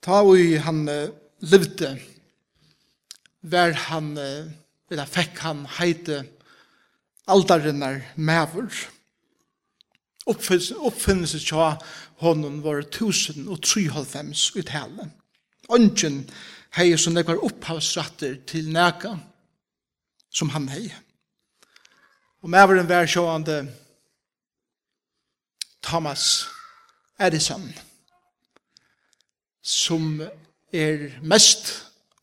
Ta vi han uh, levde, var han, uh, eller fikk han heite aldarinnar mevur. Oppfinnelse tja honom var 1093 i talen. Ongen hei som nekvar opphavsratter til neka som han hei. Og mevuren var sjåande Thomas Edison. Thomas Edison som er mest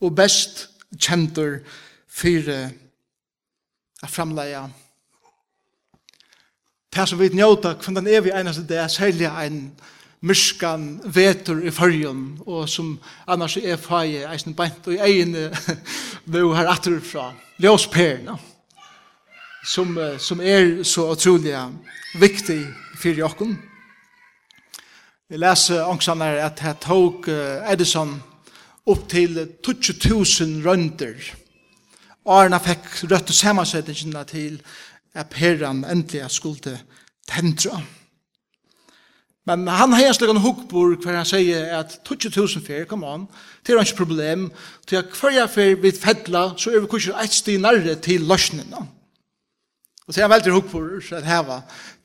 og best kjentur fyrir a framleia. Det som vi njóta hvem den evig einaste det er særlig ein myrskan vetur i fyrjun og som annars er fai eisen beint og i egin vi har atur fra ljósperna som, som er så utrolig viktig fyrir jokken Vi leser ångsanar at her tog Edison upp til 20.000 rønder. Arna fikk rødt samansettingene til at Peran endelig skulle tendre. Men han har en slags hukkbord hver han sier at 20.000 fer, kom an, det er ikke problem, til at hver jeg fer vid fedla, så er vi kurser et sti nærre til løsningene. Og det er veldig hukk for at heva,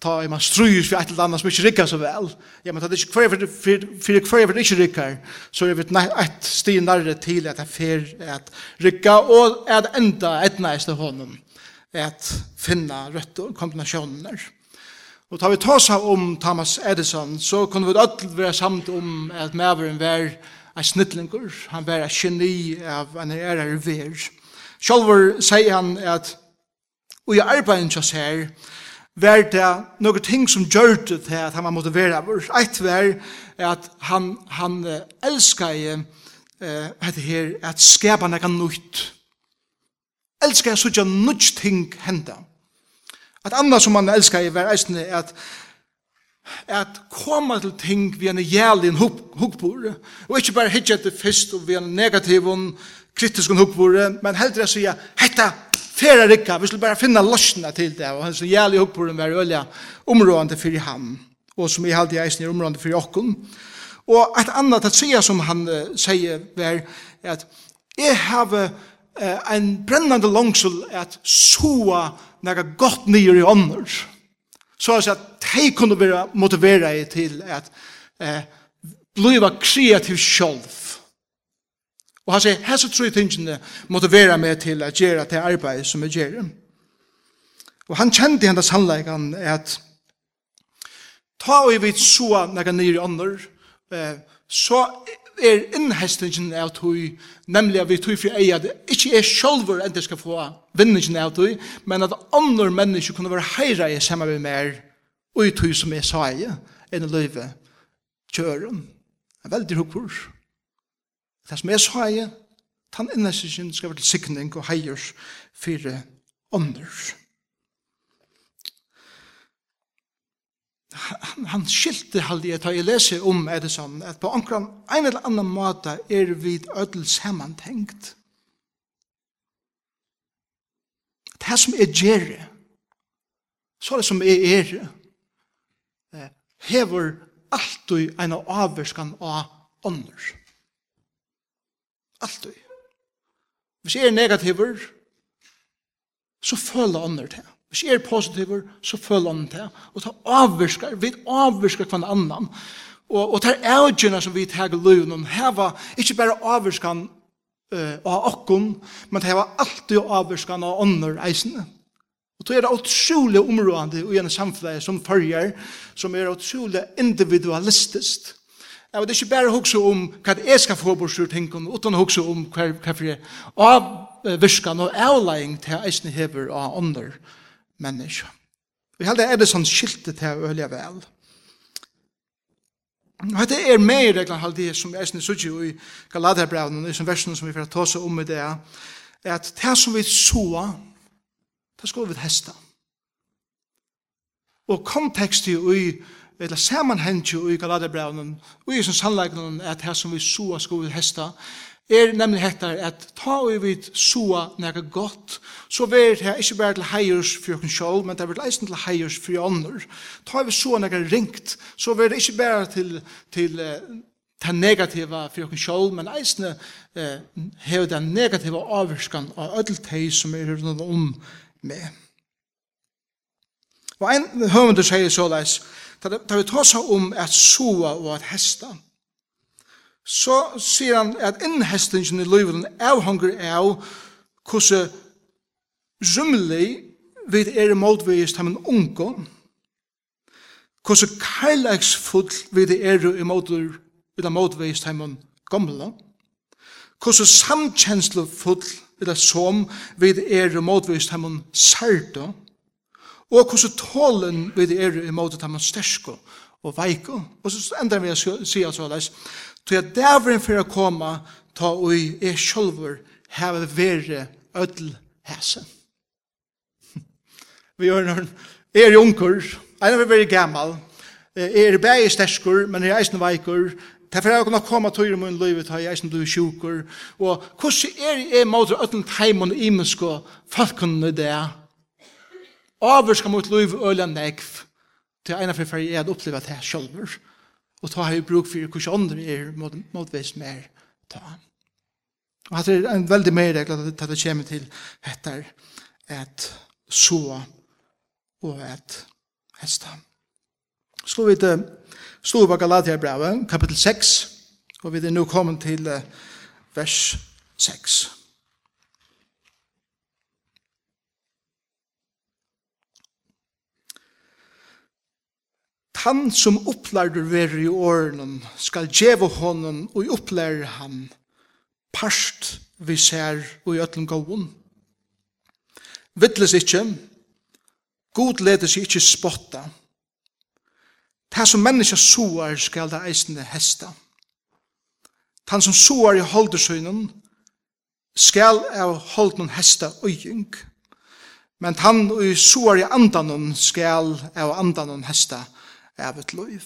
ta i man strujus for et eller annet som ikke rikkar så vel. Ja, men det er ikke hver for, for, for hver for ikke rikkar, så er vi et sti nærre til at det fer at rikka, og at enda et næste hånden at finna rødt kombinasjoner. Og tar vi ta seg om Thomas Edison, så kunne vi alle være samt om at medveren var en snittlinger, han var en geni av en ærer ver. Sjálfur sier han at Og i arbeiden til oss her, var det noen ting som gjør det til at han var motiveret motiverad. Et var at han, han elsket i uh, her, at skapa nekka nøyt. Elskar så ikke nøyt ting henda. At anna som han elsket var eisende at at koma til ting vi en jævlig en hukbore, og ikke bare hitje etter fyrst og vi en negativ og kritisk hukvore, men heldur jeg sier, hetta, færa rikka, vi skulle bare finna løsna til det, og hans jævlig hukvore var ølja områdande fyrir ham, og som i halde eisen er områdande fyrir okkun. Og et annat at sier som han uh, sier var, at jeg har uh, en brennande langsul at soa nega gott nyer i ånder, så at de kunne være motivera til at uh, bliva kreativ sjolv, Og han sier, hese tru tingene motivera meg til å gjøre det arbeid som jeg gjør. Og han kjente hennes sannleggen at ta og vi så nega nyr ånder, så er innhestingen av tog, nemlig at vi tog fri eia, det ikke er sjolver enn det skal få vinningen av tog, men at andre mennesker kunne være heire i samme med mer, og i tog som er saie, enn i løyve kjøren. Det er veldig hukkurs. Det som er så er, tan innlæsingen skal være til sikning og heiers fire ånder. Han, han skilte halde jeg, ta jeg lese om Edison, at på ankran en eller annan måte er vi ødel sammantengt. Det som er gjerre, så er det som er ere, hever alltid en avverskan av ånder. Altid. Hvis jeg er negativer, så føler andre det. Hvis jeg er positiver, så føler andre det. Og ta avvirsker, vi avvirsker hver annan. Og, og det avgjørende som vi tar løven, heva ikke bare avvirskan uh, av okken, men det heva alltid avvirskan av andre eisene. Og det er utrolig områdende i en samfunn som følger, som er utrolig individualistisk. Jeg vil ikke bare huske om hva jeg skal få bort sur tingene, uten å huske om hva, hva for jeg avvirkan og avlegging til eisen hever av andre mennesker. Vi heldig er det sånn skiltet til å ølge vel. Og dette er mer regler heldig som eisen er sutsi i Galaterbrevnen, i som versen som vi får ta seg om i det, er at det som vi så, det skal vi hesta. Og kontekstet i eller samanhengje i Galaterbraunen, og i som sannleikene at her som vi soa skulle hesta, er nemlig hetta at ta og vi soa nega godt, så er det ikke bare til heiers for jokken sjål, men det er leisen til heiers for ånder. Ta vi soa nega ringt, så ver det ikke bare til, til ta negativa for okken sjål, men eisne eh, hever den negativa avvirskan av ödeltei som er rundt om med. Og en høvende sier såleis, Da vi tar seg om at soa og at hesta, så sier han at innhestingen i løyvelen avhanger av hvordan rymlig vi er imotveist ham en unge, hvordan kærleiksfull vi er i imotveist ham en gamle, hvordan samkjenslefull eller som vi er i imotveist ham en særda, og hvordan tålen vi er i imot at man sterske og veike. Og så ender vi å si at så leis, til at dævren for å komme, ta og i er sjolver, heve vere ødel hese. Vi gjør noen, er junker, en av er veldig gammal, er bæg sterskur, men er eisen veikur, Derfor er jeg kunne komme til i min liv, da jeg som du er sjukker. Og hvordan er jeg måte ødelen teimen og imenskå folkene det avvirska mot liv øyla nekv, til eina fyrir fyrir er at oppleva det sjølver, og ta hei bruk fyrir hos andre er motvis mer ta. Og hatt er en veldig mer regla at det kommer til etter et så og et hesta. Slå vi til slå vi Galatia brevet, kapittel 6, og vi er nå kommet til vers 6. han som opplærdur veri i årene skal djeve honom og opplære han parst vi ser og i ötlum gåun. Vittles ikkje, god leder seg ikkje spotta. Det som menneska soar skal det eisende hesta. Han som soar i holdersøynen skal av holdnun hesta øying. Men han som soar i andanen skal av andanen hesta øying av et liv.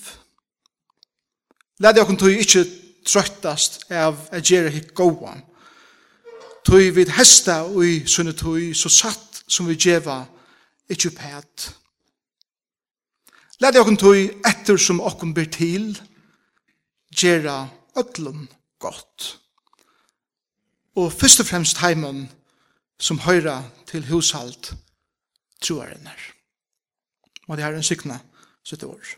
Lade okkur tog ikkje trøttast av a gjere hik gåan. Tog vid hesta ui sunne tog så satt som vi djeva ikkje pæt. Lade okkur tog etter som okkur ber til gjera öllum gott. Og først og fremst heimen som høyra til hushalt troarinnar. Og det er en sikna sitt år.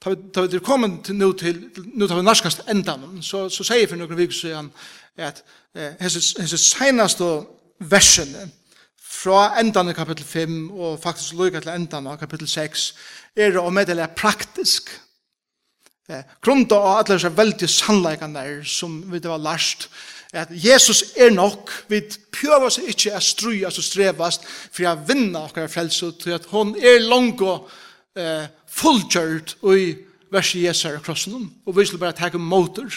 Da vi er kommet til, nå til, nå tar vi norskast endan, så, så sier for noen vikker siden at hese senaste versene fra endan i kapittel 5 og faktisk lukka til endan i kapittel 6 er å meddele praktisk Eh, grunda av alle disse veldig sannleikene der som vi det var lærst, at Jesus er nok, vi prøver oss ikke å strøy, altså strevast, for å vinne akkurat frelse, til at hon er langt og eh, fullgjørt i verset Jesu og krossen, og vi skulle bare ta en motor.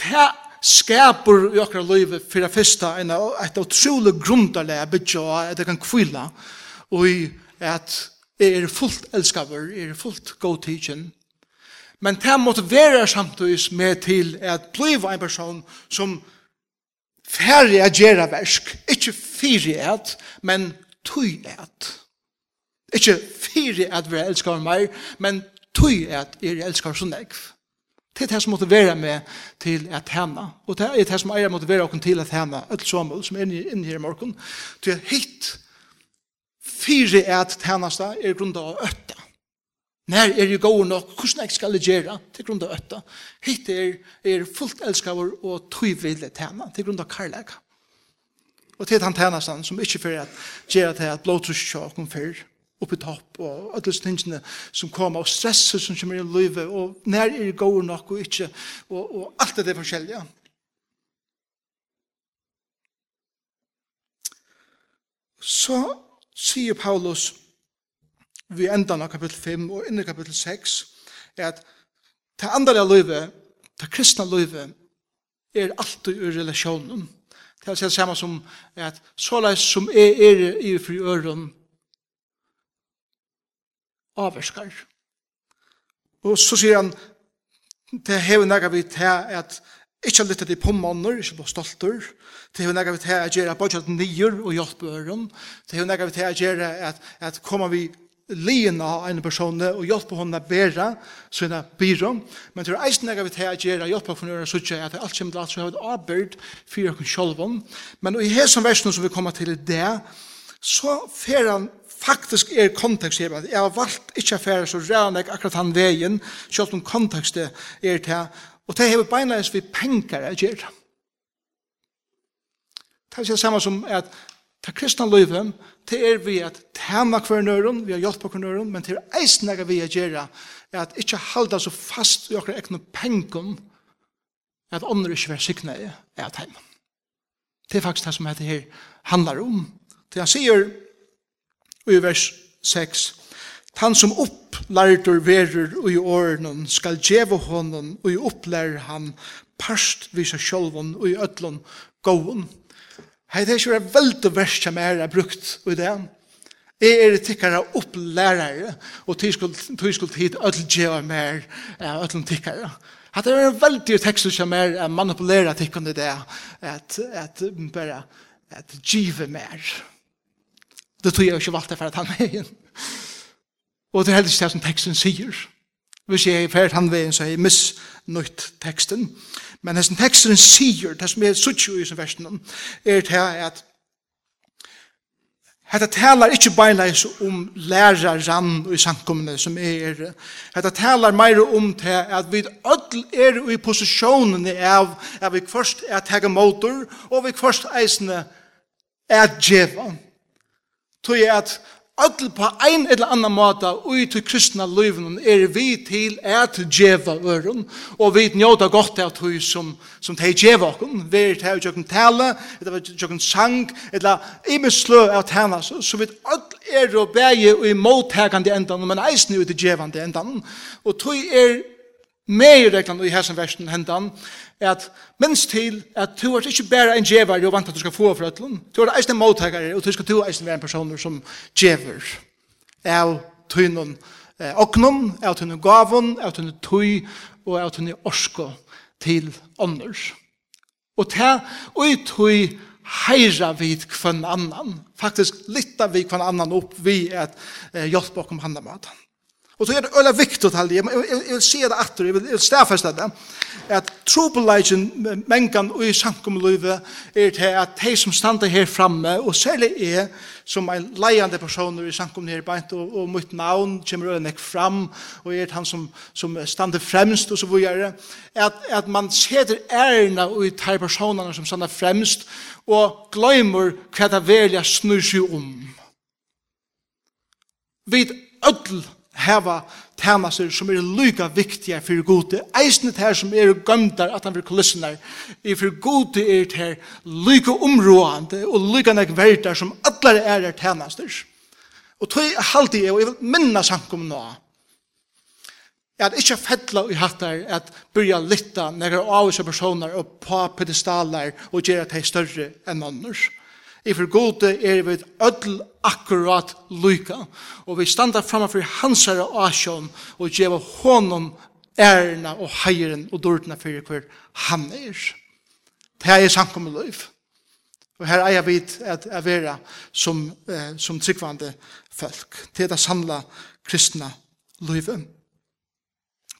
Det skaper i akkurat livet for det første en, et utrolig grunderlig bygge at det kan kvile, og at jeg er fullt elskaver, jeg er fullt god teaching. Men det motiverer samtidig med til at blive en person som færre at gjøre versk, ikke fire et, men tøy et. Ikke fire at vi elskar meg, men tøy at jeg elskar så nekv. Det er det som måtte være med til at henne. Og det er det som eier måtte være til at henne, et sommer som er inne her i morgen, til at hitt fire at hennasta er grunn av øtta. Nær er jeg gode nok, hvordan jeg skal gjøre til grunn av øtta. Hitt er, er fullt elskaver og tøyvile henne til grunn av karlæga. Og til han tjennesten som ikke fyrir at gjør at det er blodtrusjåkken fyrir oppe i topp, og alle tingene som kommer, og stresset som kommer i livet, og når er det går nok og ikke, og, og alt det er forskjellige. Så sier Paulus, vi enda av kapittel 5 og inn i kapittel 6, er at det andre livet, det kristne livet, er alltid i relasjonen. Det er det samme som at så leis som er, er i fri øren, avvarskar. Og så sier han, det hever nega vi til at ikke lytte til pommaner, ikke på stolter, det hever nega vi til at gjøre bare at nyer og hjelpe øren, det hever nega vi til at gjøre at, at kommer vi lina av en person og hjelpe henne å bære sine byrå. Men til er eisen jeg vil ta å gjøre hjelpe henne å gjøre at alt kommer til at vi har et arbeid for henne selv. Men i hesen versen som vi kommer til det, så fer han faktisk er kontekst her, at jeg har valgt ikke affære så ræren jeg akkurat han veien, selv om kontekstet er til, og det hever beinleis vi penger jeg gjør. Det er det samme som at Ta kristna løyve, det er vi at tema hver nøren, vi har hjelp på hver nøren, men det er eisen jeg vi gjøre, er at ikke halda så fast i okra ekne pengen, at ånder ikke vil sikne i at heim. Det er faktisk det som dette her handlar om. Det han sier Og i vers 6. Han som opplærdur verur og i åren skal djeva honom og i opplær han parst visa sjolvon og i ötlon gåon. Hei, det er ikke veldig verst som er brukt i det. Jeg er tikkara opplærare og skulle hit ötl djeva mer ötlon tikkara. Hatt er en veldig tekst som er manipulera tikkande det at, at, at, at, at, at, at, at, at, Det tror jeg ikke valgte for at han er igjen. Og det er heldigvis det som teksten sier. Hvis jeg er ferdig han veien, så har jeg misnøyt teksten. Men hesten teksten sier, det som er suttjo i sin versen, er det her at Hetta talar ikki beinleis um læraran i samkomne som er. Hetta talar meir um te at við öll er í posisjónini av at við først er tega motor og við først eisne er geva tog at öll på ein eller annan måta ui til kristna liven er vi til at djeva øren og vi njóta gott av tog som, som teg djeva okon vi er tei tjokken tale eller tjokken sang eller imislø av tana så vi öll er og bægi ui mottakande endan men eisne ui til djevande endan. Og tog er meir reglan i hessan versen hendan at minst til at du er ikke bare en djever og vant at du skal få for ætlun. Du er eisen mottakare og du skal du eisen være en person som djever. Av tynnen eh, oknum, av tynnen gavun, av tynnen tøy og av tynnen orsko til ånders. Og ta og tøy heira vid kvann annan. Faktisk litta vid kvann annan opp vi at eh, hjelpa okkom handamatan. Og så er det øyla viktig til det. Jeg vil se det atter, jeg vil stafeste det. At trobeleisen mengan og i samkommeløyve er til at de som standa her framme, og særlig er som en leiande personer i samkommet her beint, og, og mitt navn kommer øyla nek fram, og er han som, som standa fremst, og så videre. At, at man setter ærna og i de personene som standa fremst, og gløymer hva det velja snur seg om. Vid ødel heva tænaser som er lyga viktiga fyrir gode, eisnet her som er gømdar at han vil kulissenar, i fyrir gode er det her lyga områande og lyga nek verdar som allar er er tænaster. Og tog halde jeg, og jeg vil minna sankum nå, at ikkje fettla i hattar at byrja litta nekra avvisa personar og på pedestalar og gjerra teg større enn annars. I for gode er vi öll akkurat lyka. Og vi standa framfor hans herre asjon og gjeva honom ærna og heiren og dårdna fyrir hver han er. Det er samkommet løyv. Og her eier vi at jeg vera som, eh, som tryggvande folk. Det er det samla kristna løyvet.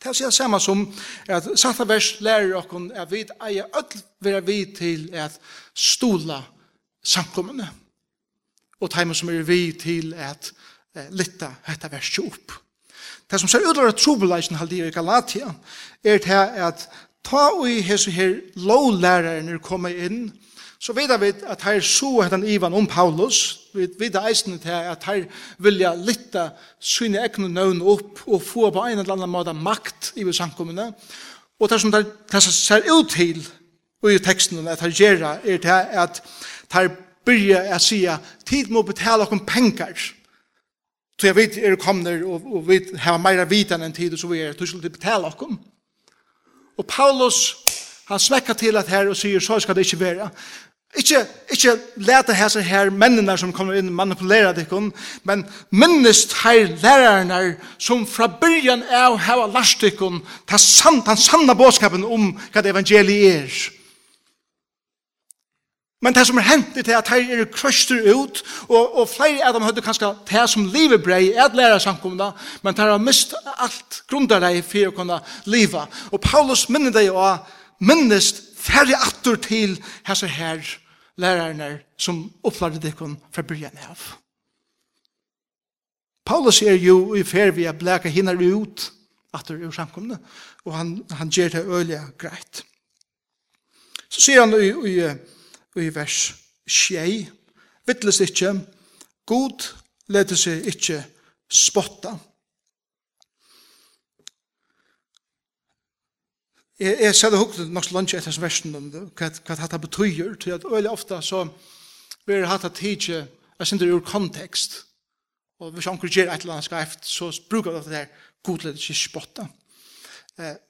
Det er det samme som at samme vers lærer okkon at vi eier ødel vera vi til at stola samkommende og teimen som er vi til at eh, lytta dette verset opp. Det som ser utlæra trobeleisen halde i Galatia er til at ta og i hese her lovlæreren er kommet inn, så vet vi at her så hetan Ivan om Paulus, vi vet eisen til at her vilja lytta sine egne nøvn opp og få på en eller annen måte makt i samkommene, og det som det ser ut til og i teksten at her gjerra er til at her byrja å sia tid må betala okkom pengar. Så jeg vet er kommer og, og vi har meira vitan enn tid og så vi er, du skulle betala okkom Og Paulus, han smekkar til at her og sier, så skal det ikke være. Ikke, ikke lete hese her mennene som kommer inn og manipulerer dikkum, men minnest her lærerne som fra byrjan av hava lars dikkum, ta sant, den sanna bådskapen om hva evangeliet er. Men det som er hent er at her er krøster ut, og, og flere av dem hadde kanskje det som livet brei, er at lære samkomna, men det har mist alt grunnarei for å kunne liva. Og Paulus minner deg å minnest færre atter til hese her lærerne som opplade dekken fra byen av. Paulus er jo i ferd vi å blæka hinner ut atter ur samkomna, og han, han gjør det øyelig greit. Så sier han i, i i vers 6. Vittles ikkje, god leder seg ikkje spotta. Jeg, jeg ser det hukket nok så langt etter versen om det, hva, hva dette betyr, til at veldig ofte så vil hatt at tidsi, jeg synes det ur kontekst, og hvis anker gjør et eller annet skreft, så bruker det det der, god leder seg spotta.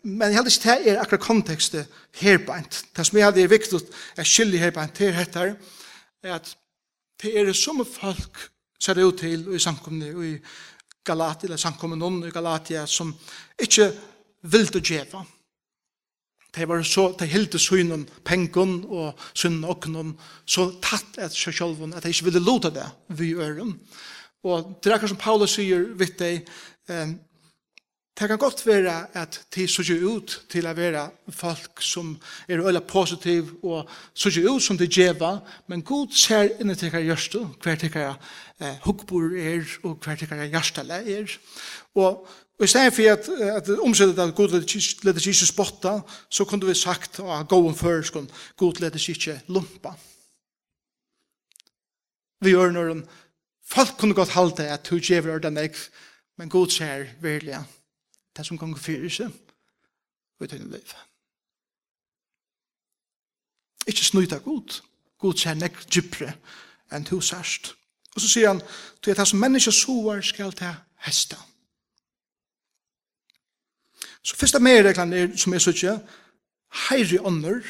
Men jeg heldig ikke det er akkurat kontekstet herbeint. Det som jeg heldig er viktig er skyldig herbeint til dette er at det er som folk ser det ut til i samkomne i Galatia, eller samkomne noen i Galatia som ikke vil til djeva. Det var så, det hilde synen pengen og synen åknen så tatt et seg selv at de ikke ville lute det vi øren. Og det er akkurat som Paulus sier vidt deg, Det kan godt være at de suger ut til å være folk som er øyla positiv og suger ut som de djeva, men god ser inni til hver hjørste, hver til hver eh, hukkbor er og hver til hver hjørstele er. Og, og i stedet for at, at omsettet at god leder ikke spotta, så kunne vi sagt at gåen før skal god leder ikke lumpa. Vi gjør når folk kunne godt halte at du djever er den men god ser virkelig at det som ganger fyrir seg, og i tøyne liv. Ikke snuita god. God sier nek djupre enn to sørst. Og så sier han, du er det som mennesker sover skal ta hesta. Så fyrsta medreglan er, som jeg sier, heiri ånder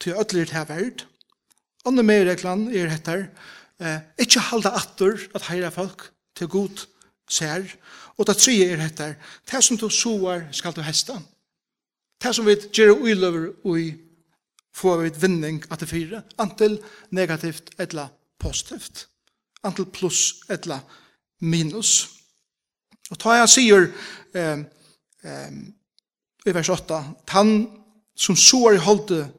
til ødler til verd. Andre medreglan er hettar, eh, ikke halda atter at heira folk til god ser. Og det tredje er dette, det som du soar skal du hesta. Det som vi gjør uiløver ui får vi et vinning at det fire, antil negativt eller positivt, antil pluss eller minus. Og ta jeg sier eh, eh, i vers 8, han som soar i holdet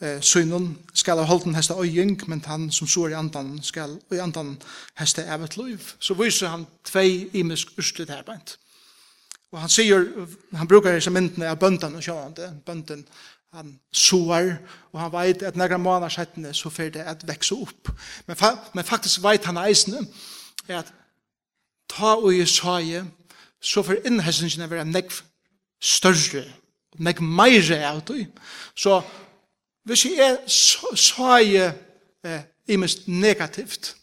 eh, synon skal ha holden hesta øying, men han som sår i andan skal i andan hesta evet liv. Så viser han tvei imisk urslit her beint. Og han sier, han brukar hese myndene av bøndan og sjående, bøndan han sår og han veit at negra måneder settene så fer det at vekse opp. Men, fa men faktisk veit han eisne er at ta og i saie, så fer innhessingen er vera negv større, negv meire av det. Så hvis jeg er så, jeg eh, imest negativt.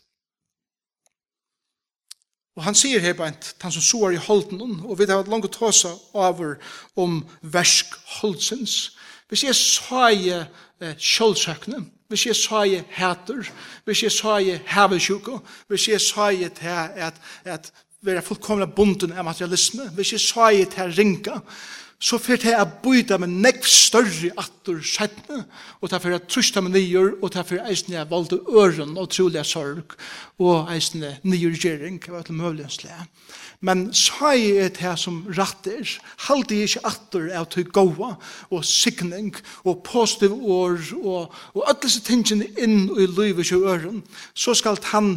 Og han sier her beint, han som så er i holden, og vi har langt tåsa over om versk holdsens. Hvis jeg så er jeg eh, kjølsøkene, hvis jeg så jeg hæter, hvis jeg så jeg hevesjuke, hvis jeg så jeg til at, at være fullkomna bunden av materialisme, hvis jeg så jeg til ringa, så får det å byta med nekv større atter skjettene, og det fer a trusta med nyer, og det fer eisne jeg valgte øren og trolig sorg, og eisne nyer gjering, og til møvlensle. Men så er det her som ratter, halte jeg ikke atter av til gåa, og sikning, og positiv år, og, og alle disse tingene inn i livet i øren, så skal han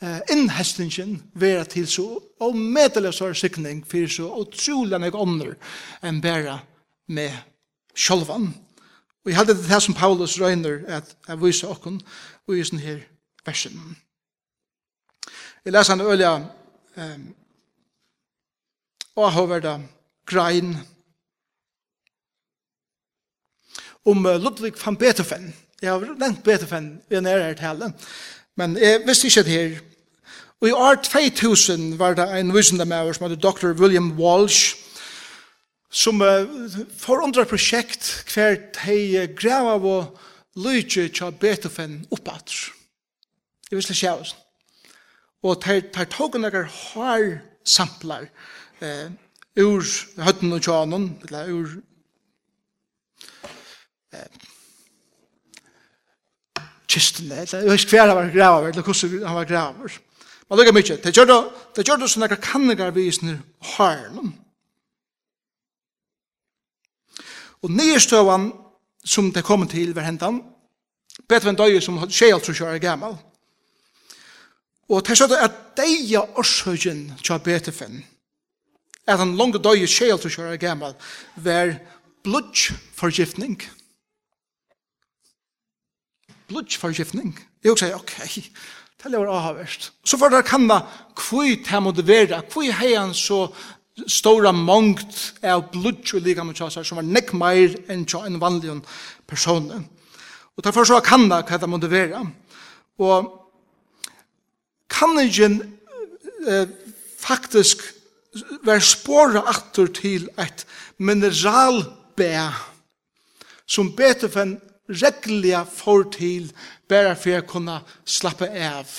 eh, innhestingen vera til så omedelig så sikning for så utrolig nok ånder enn bæra med sjolvan. Og jeg hadde det her som Paulus røyner at jeg viser okken og i sånne her versen. Jeg leser en øyla eh, og har vært grein om Ludwig van Beethoven. Jeg har nevnt Beethoven i en ære her tale. Men jeg visste ikke det her. Og i år 2000 var det en visendamæver som heter Dr. William Walsh, som uh, forundra prosjekt hver de grev av og lyge til Beethoven oppatr. Jeg visste ikke jeg Og ter, ter tog noen har samplar eh, ur høtten og tjanen, eller ur eh, kistene, eller jeg vet ikke hver han var graver, eller hvordan han var graver. Men det er mye. Det gjør det, det gjør det sånne kanninger vi i sånne hærnen. Og nyestøvann som det kom til hver hentan, Petra en døye som skjer alt som kjører gammel. Og det er at deia årsøkjen til Betefen, at han langt døye skjer alt som kjører gammel, var blodforgiftning blodforskiftning. Jeg også sier, ok, det lever avhverst. Så får dere kanna hvor det måtte være, hvor har han så stora mångt av blodtjå lika med tjasar som var nekk meir enn tja en vanlig person. Og derfor så kan det hva det måtte være. Og kan ikke eh, faktisk være spåret atter til et mineralbæ som betefen regliga får til bare for å kunne slappe av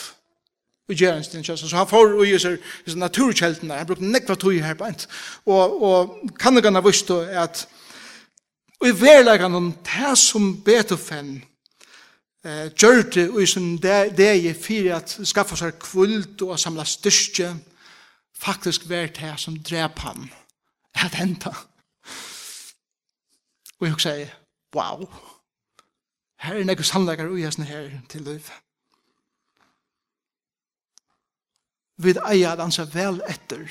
og gjøre en stund. Så han får og gjør seg naturkjeltene. Han brukte nekva tog her på ent. Og, og kan ikke han visst at og i verleggen om det som Beethoven eh, gjør det og i sin deg for at skaffa seg kvult og samla styrke faktisk var det som drep han. Det hentet. Og jeg sier, wow. Wow. Her er nekkur sannleikar ui hesten her til liv. Vi eier at ansa vel etter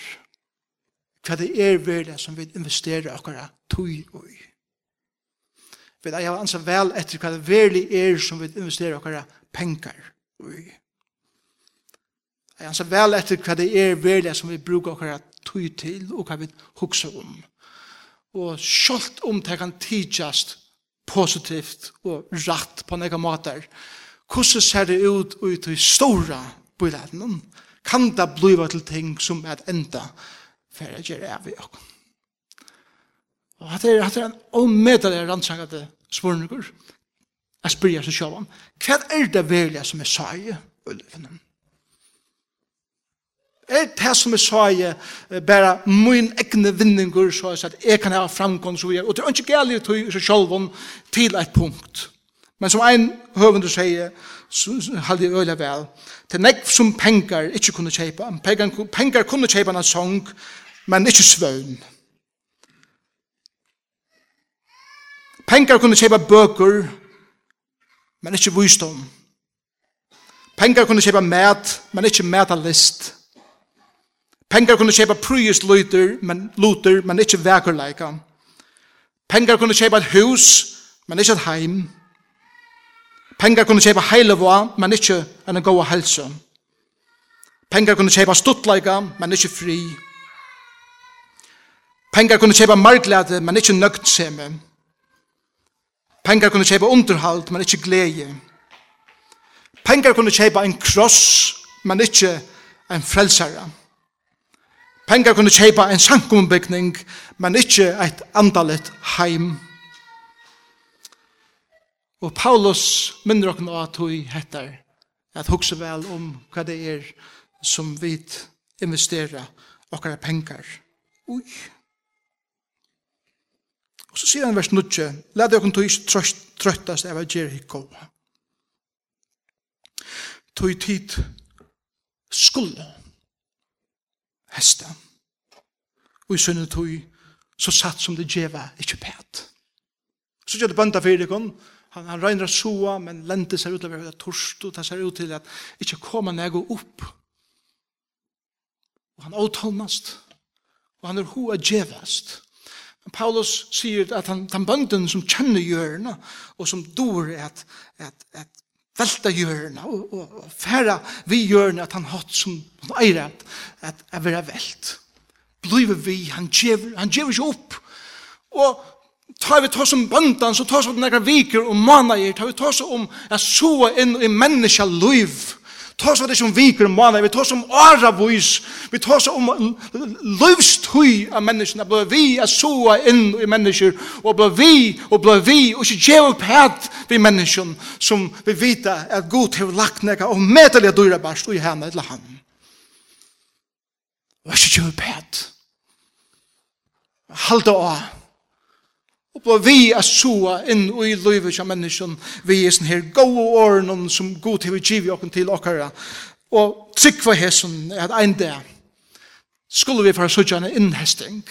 hva det er verda som vi investerer akkara tui ui. Vi eier at ansa vel etter hva det verlig er som vi investerer akkara penkar ui. Jeg anser vel etter hva det er verlig som vi bruker akkara tui til og hva vi hukser om. Og sjalt om det kan tidsast positivt og rett på nega måter. Hvordan ser det ut ut i stora bøyleden? Kan det bli til ting som er enda for å gjøre av i åkken? Og hatt er, hatt er en omedelig rannsangete spørninger. Jeg spør spyrir seg sjåvan. Hva er det velja som er sag i ulvene? Er det som jeg sa i bare min egne vinninger, så jeg sa at jeg kan ha framgång, så jeg, og det er ikke gærlig til seg selv til et punkt. Men som en høvende sier, halde jeg øyla vel, det er nekv som pengar ikke kunne kjeipa, pengar, pengar kunne kjeipa en sång, men ikke svøvn. Pengar kunne kjeipa bøker, men ikke vysdom Pengar kunne kjeipa mat, men ikke matalist. list. Pengar kunne kjøpe prøyes luter, men, luter, men ikkje vekerleika. Pengar kunne kjøpe et hus, men ikkje et heim. Pengar kunne kjøpe heilevå, men ikke en goa helse. Pengar kunne kjøpe stuttleika, men ikkje fri. Pengar kunne kjøpe marglade, men ikkje nøgtseme. Pengar kunne kjøpe underhalt, men ikkje glede. Pengar kunne kjøpe en kross, men ikkje en frelsare. Pengar Pengar kunne kjeipa en sankumbygning, men ikkje eit andalit heim. Og Paulus minner okken av at hui hettar, at hugsa vel om hva det er som vi investera okkara pengar. Ui. Og så sier han vers 9, «Lad okken tui trøttast av Jericho. Tui tid skulle hesta. Og i sønne tog, så satt som det djeva, ikkje pæt. Så gjør det bønda fyrir ikon, han, han regner soa, men lente seg ut av det torst, og det ser ut til at ikkje koma nego opp. Og han åtalmast, og han er hoa djevast. Men Paulus sier at han, den bønden som kjenner hjørna, og som dår at, at, at velta hjørna og, og, og færa vi hjørna at han hatt som eier at, at er vera velt. Blivet vi, han djever, han djever ikke opp. Og tar vi tås som bøndan, så tås om nekra viker og manager, tar vi tås om at så inn i menneska liv, tar så det som viker måneder, vi tar som aravis, vi tar så om løvstøy av menneskene, blå vi er så inn i mennesker, og blå vi, og blå vi, og ikke gjør opp hæt vi mennesken, som vi vet at god har lagt nega, og medelig at dyrer bare stå i henne til han. Og ikke gjør opp hæt. Halte av opplå vi a soa inn i livet av mennesken, vi er sånn her gode årene som god til vi giver oss til okkara. Og trygg for hesen at ein dag skulle vi fara sutja en innhesting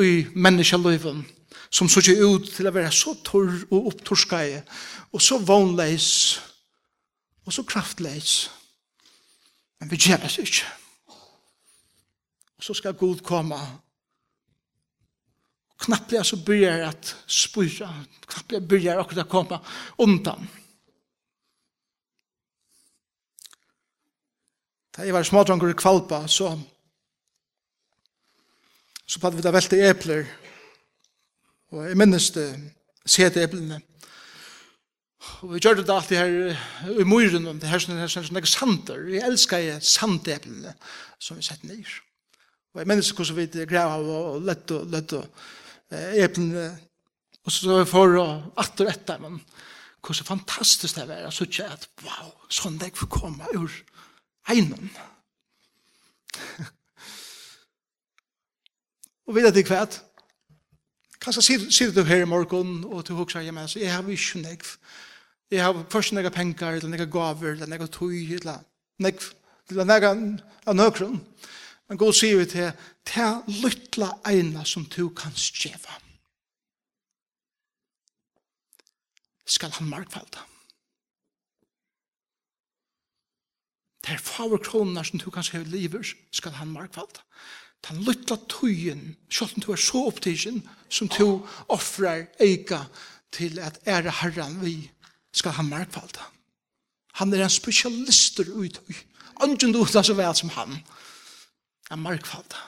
i menneskelivet som sutja ut til å være så torr og opptorskai og så vognleis og så kraftleis men vi gjør det ikke og så skal Gud komme Knapplega så byrjar at spyra, knapplega byrjar okkur at koma undan. Da jeg var smådrangur i kvalpa, så så hadde vi da velte epler, og jeg minnes det, sete eplene. Og vi gjør det alltid her i myren, det her som er sånne sander, jeg elsker sandeplene som vi setter ned. Og jeg minnes hvordan vi grev av og lett og lett og eplene, og så var vi for og atter etter, men hvor så fantastisk det var, så ikke at, wow, sånn det får komme ur egnen. og vet du hva? Kanskje sitter du her i morgen, og du husker, hjemme, så jeg har ikke nekv. Jeg har først nekv penger, eller nekv gaver, eller nekv tøy, eller nekv, eller nekv av nøkron. Nekv Men god sier vi til, ta lytla eina som du kan skjeva. Skal han markfalda. Det er favor kroner som du kan skjeva liver, skal han markfalda. Den lytla tøyen, selv om du er så opptidsen, som du offrar eika til at ære herren vi, skal han markfalda. Han er en spesialister ut. Anjun du er så vel som han. Han er markfalda.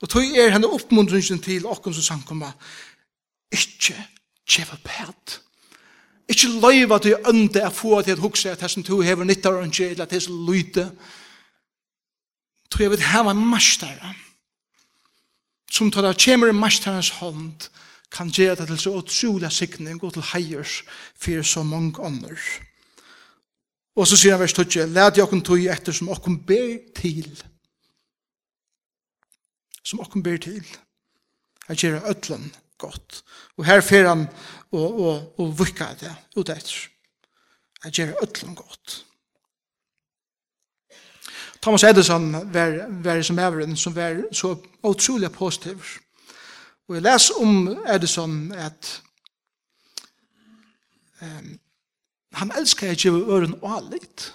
Og tog er henne oppmundringen til okken som samkomma, ikkje tjeva pæt. Ikkje løyva til ønde er få til at hukse at hessen to hever nyttar og ikke, eller at hessen lyte. Tog jeg vil heva mastara, som tar av kjemer mastarens hånd, kan gjøre det til så utrolig sikning og til heiers for så mange ånder. Og så sier han vers 12, «Læt jeg okken tog etter som okken ber til, som okken ber til. Han gjør ødlen godt. Og her fer han og, og, og vikka det ut etter. Han gjør ødlen godt. Thomas Edison var, var som evren som var så utrolig positiv. Og jeg les om Edison at um, han elskar ikke øren og allitt.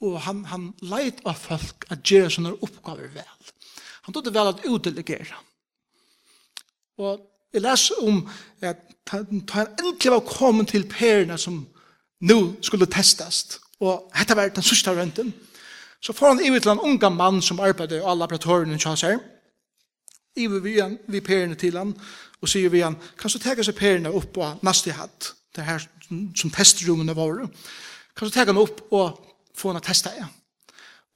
Og han, han leit av folk at gjøre sånne oppgaver vel. Han tog det vel at utdelegere. Og jeg leser om at han endelig var kommet til perene som nu skulle testas. Og dette var den sørste rønten. Så får han ivet til en unga mann som arbeidde i alle laboratoriene i hans. Ivet vi, vi perene til han, og sier vi han, kan du tega seg perene opp på neste hatt, det her som testrumene var, Kan du tega han opp og få han å testa igjen.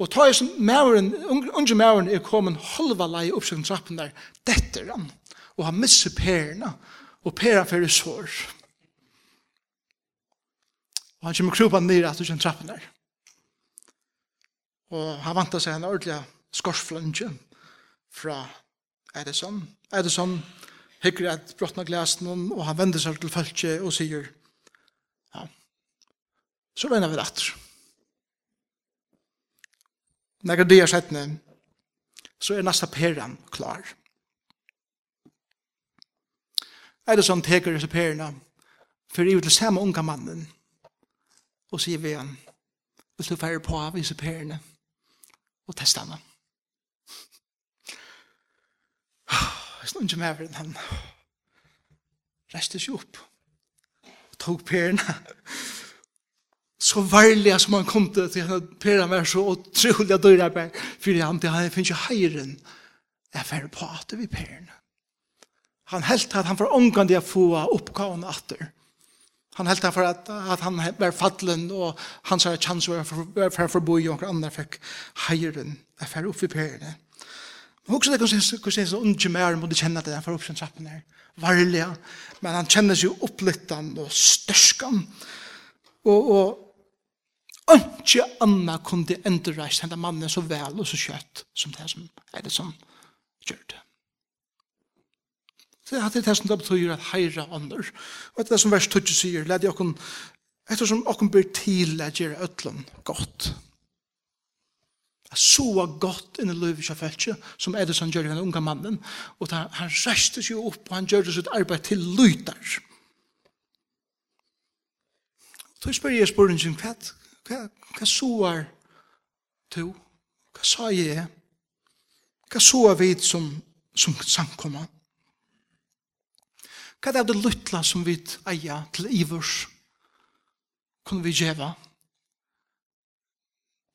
Og ta i som mæveren, unge mæveren er kommet halva lei oppsøkken trappen der, detter han, og han misser perene, og pera fyrir sår. Og han kommer krupa nir at utkjen trappen der. Og han vant seg en ordentlig skorsflønge fra Edison. Edison hikker at brottna glasen, og han vender seg til følge og sier, ja, så vender vi det Når det er ned, så er neste peran klar. Er det sånn teker disse perene, for jeg vil til samme unga mannen, og sier vi han, vil du fære på av disse perene, og teste han. Jeg snur ikke med den han. reiste seg opp. og tok perene så varliga som han kom til, til at Pera var så utrolig at døyre arbeid, for han til han finnes jo heiren, jeg fer på at vi Peren. Han helt at han var omgang til å få oppgaven atter. Han helt at, at, at han var fattelen, og han sa at chans var for for, forbo i og andre fikk heiren, jeg fer opp i Peren. Men også det kan synes, kan synes, unge mer må kjenne det, han får opp sin trappen her, Varliga. men han kjenner seg opplyttan og størskan, og, og ikke anna kunne endreist henne mannen så vel og så kjøtt som det som er det som gjør det. Så det er det som det betyr at heira ånder. Og det er det som vers 20 sier, lad jeg etter som åkken blir til at gjøre øtlen godt. Jeg så godt inn i livet av feltet, som er det som gjør den unge mannen, og da, han reiste seg opp, og han gjør det sitt arbeid til lytar. Så spør jeg spørningen, hva hva, hva soar du? Hva sa jeg? Hva soar vi som, som samkommer? Hva er det luttla som vi eier til ivers? Kunne vi gjeva?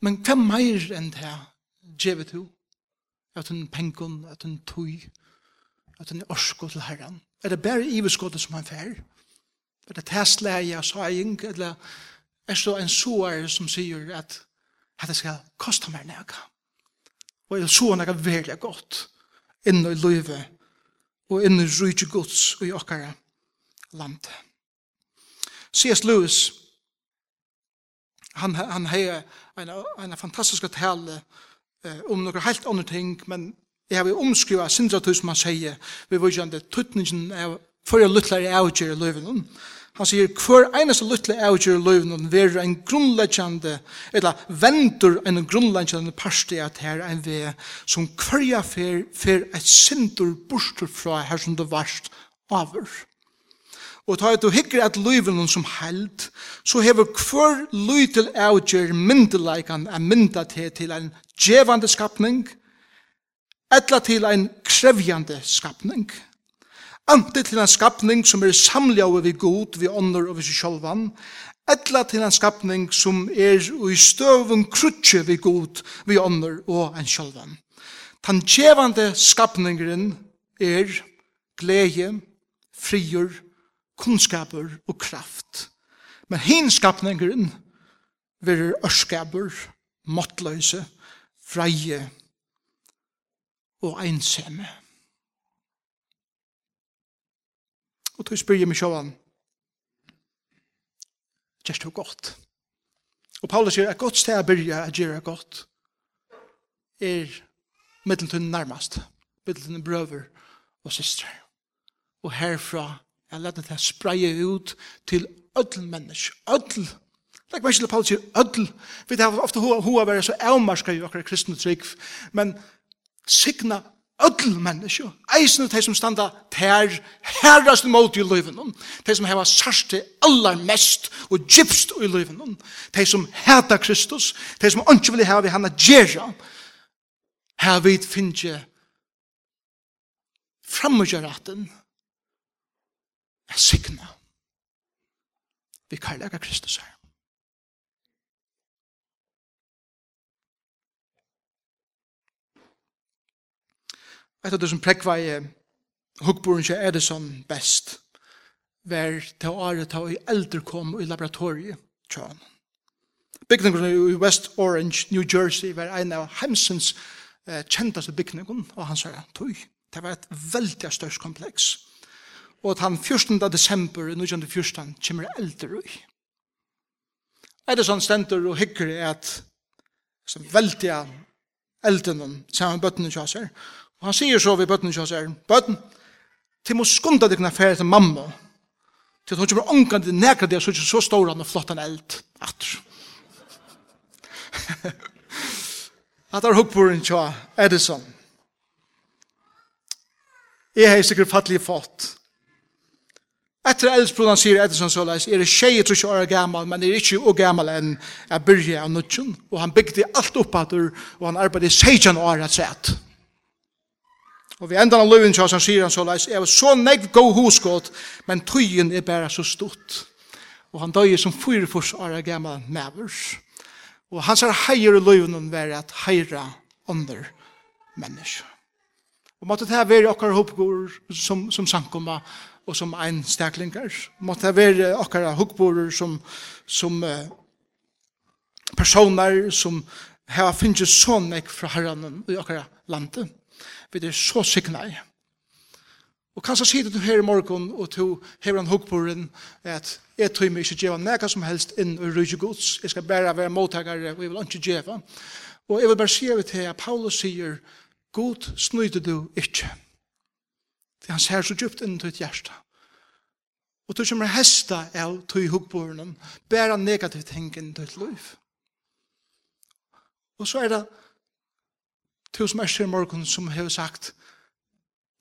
Men hva meir enn det gjeva to? At hun pengon, at hun tøy, at hun orsko til herren. Er det bare iverskottet som han fer? Er det testleie, saing, eller er så en soare som sier at at det skal kosta meg nega. Og jeg så nega veldig godt inn i livet og inn i rydde gods og i okkara land. C.S. Lewis han, han har en, en fantastisk tale eh, om noen helt andre ting, men jeg har omskrivet sindra som man sier vi vujande tøtningen av fyrir luttlar i avgjere i løyvenen. Han sier, hver eneste lytle avgjør løyven og verer en grunnleggjande, eller vendur en grunnleggjande parste at her en ve som kvarja fer, fer et sindur borster fra her som det varst avur. Og ta et du hikker at løven som held, så hever hver lytel avgjør myndeleikan er mynda til til en djevande skapning, etla til en krevjande skapning. Ante til en skapning som er samljave vi god, vi ånder og vi sjolvan, etla til en skapning som er i støvun krutje vi god, vi ånder og en sjolvan. Tan tjevande skapningren er glede, frier, kunnskaper og kraft. Men hin skapningren er ørskaper, måttløse, freie og einsemme. Og tog spyrir jeg meg sjåan. gjerst du godt. Og Paulus sier, et godt sted å byrja, å gjøre godt er middeltunnen nærmest, middeltunnen brøver og systre. Og herfra, jeg lette til å spreie ut til ødel mennesk, ødel. Legg meg ikke til Paulus sier ødel. Vi har ofte hva være så avmarska i akkurat kristne trygg, men signa öll menneskje, eisne de som standa ter, herrast mot i løyven, de som heva sarst til allar mest og gypst i løyven, de som heta Kristus, de som ønske vil heva vi hana gjerra, her vi finnje framgjøraten er signa vi karlaga Kristus her. etter det som prekva i hukkboren til Edison best, var til å are ta i eldre kom i laboratoriet, tjån. Bygningene i West Orange, New Jersey, var en av Hemsens eh, kjentaste bygningene, og han sa, tog, det var et veldig størst kompleks. Og at han 14. desember, 1914, kommer eldre ui. Edison stender og hykker og at som veldig elden, sammen med bøttene kjøser, Og han sier så ved bøtten hans sier, bøtten, til må skunda deg nær til mamma, til at hun kommer ångan til nekra det, så ikke så stor han og flott han eld, atter. at det er hukkboren tja Edison. Jeg har sikkert fattelig fått. Etter eldsbrodan sier Edison så leis, er det tjej tror ikke åra gammal, men er ikke og gammal enn jeg byrja av nutjen, og han bygde alt oppadur, og han arbeidde 16 år at sett. Og vi endar av løven kjøs, han sier han så leis, jeg var så negv god hoskått, men tøyen er bare så stort. Og han døy som fyrfors ara gamla næver. Og han sier heier i løven være at heira under menneske. Og måtte det være okkar hoppgård som, som sankomma og som ein staklingar. Måtte det være okkar hoppgård som, som uh, personer som har finnes sånn ek fra herranen i okkar landet. Vi er så sikna i. Og kanskje sier du her i morgen, og du hever en hukkboren, at jeg tror meg ikke djeva nega som helst inn i rydde gods. Jeg skal bare være mottakere, og jeg vil ikke djeva. Og jeg vil bare sier til at Paulus sier, God snøyde du ikke. Det han ser så djupt inn til et hjerte. Og du kommer hesta av tog hukkborren, bare negativt hengen til et liv. Og så er det to som er i morgen som har sagt,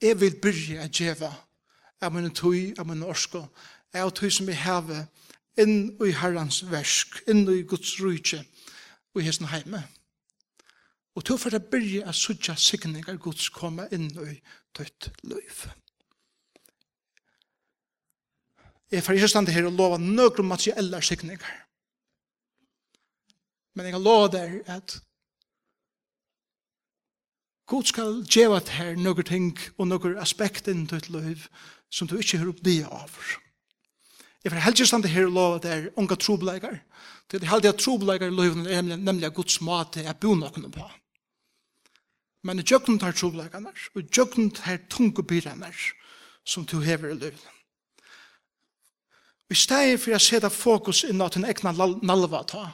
jeg vil byrje å djeva av min tøy, av min orsko, av tøy som jeg heve inn i herrans versk, inn i Guds rujtje, og i hesten heime. Og to for å byrje å sutja sikningar Guds koma inn i tøyt løyf. Jeg får ikke stande her og lova nøkru materielle sikningar. Men jeg kan lova der at God skal djeva her noen ting og noen aspekt inn til et liv som du ikke har oppdia av. Jeg får helst stande her og lov at det er unga trobleikar. Det er heldig at trobleikar i livet er nemlig at Guds mat er bo nokkene på. Men i jøkken tar trobleikarna og i jøkken tar tunge byrene som du hever i livet. Vi steg for å sette fokus inn av den egna nalva ta,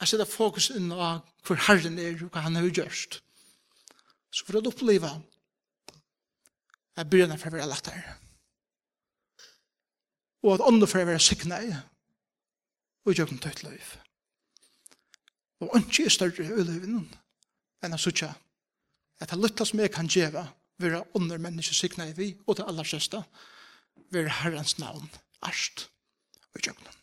jeg sette fokus inn av hvor herren er og hva han har gjørst så får du oppleva at byrjene får være lagt her. Og at ånden får være sikna i og gjør dem tøyt liv. Og ikke er større i livet enn å sutja at det lytta som jeg kan gjøre være ånder mennesker sikna i vi og til aller sista være herrens navn arst og gjør.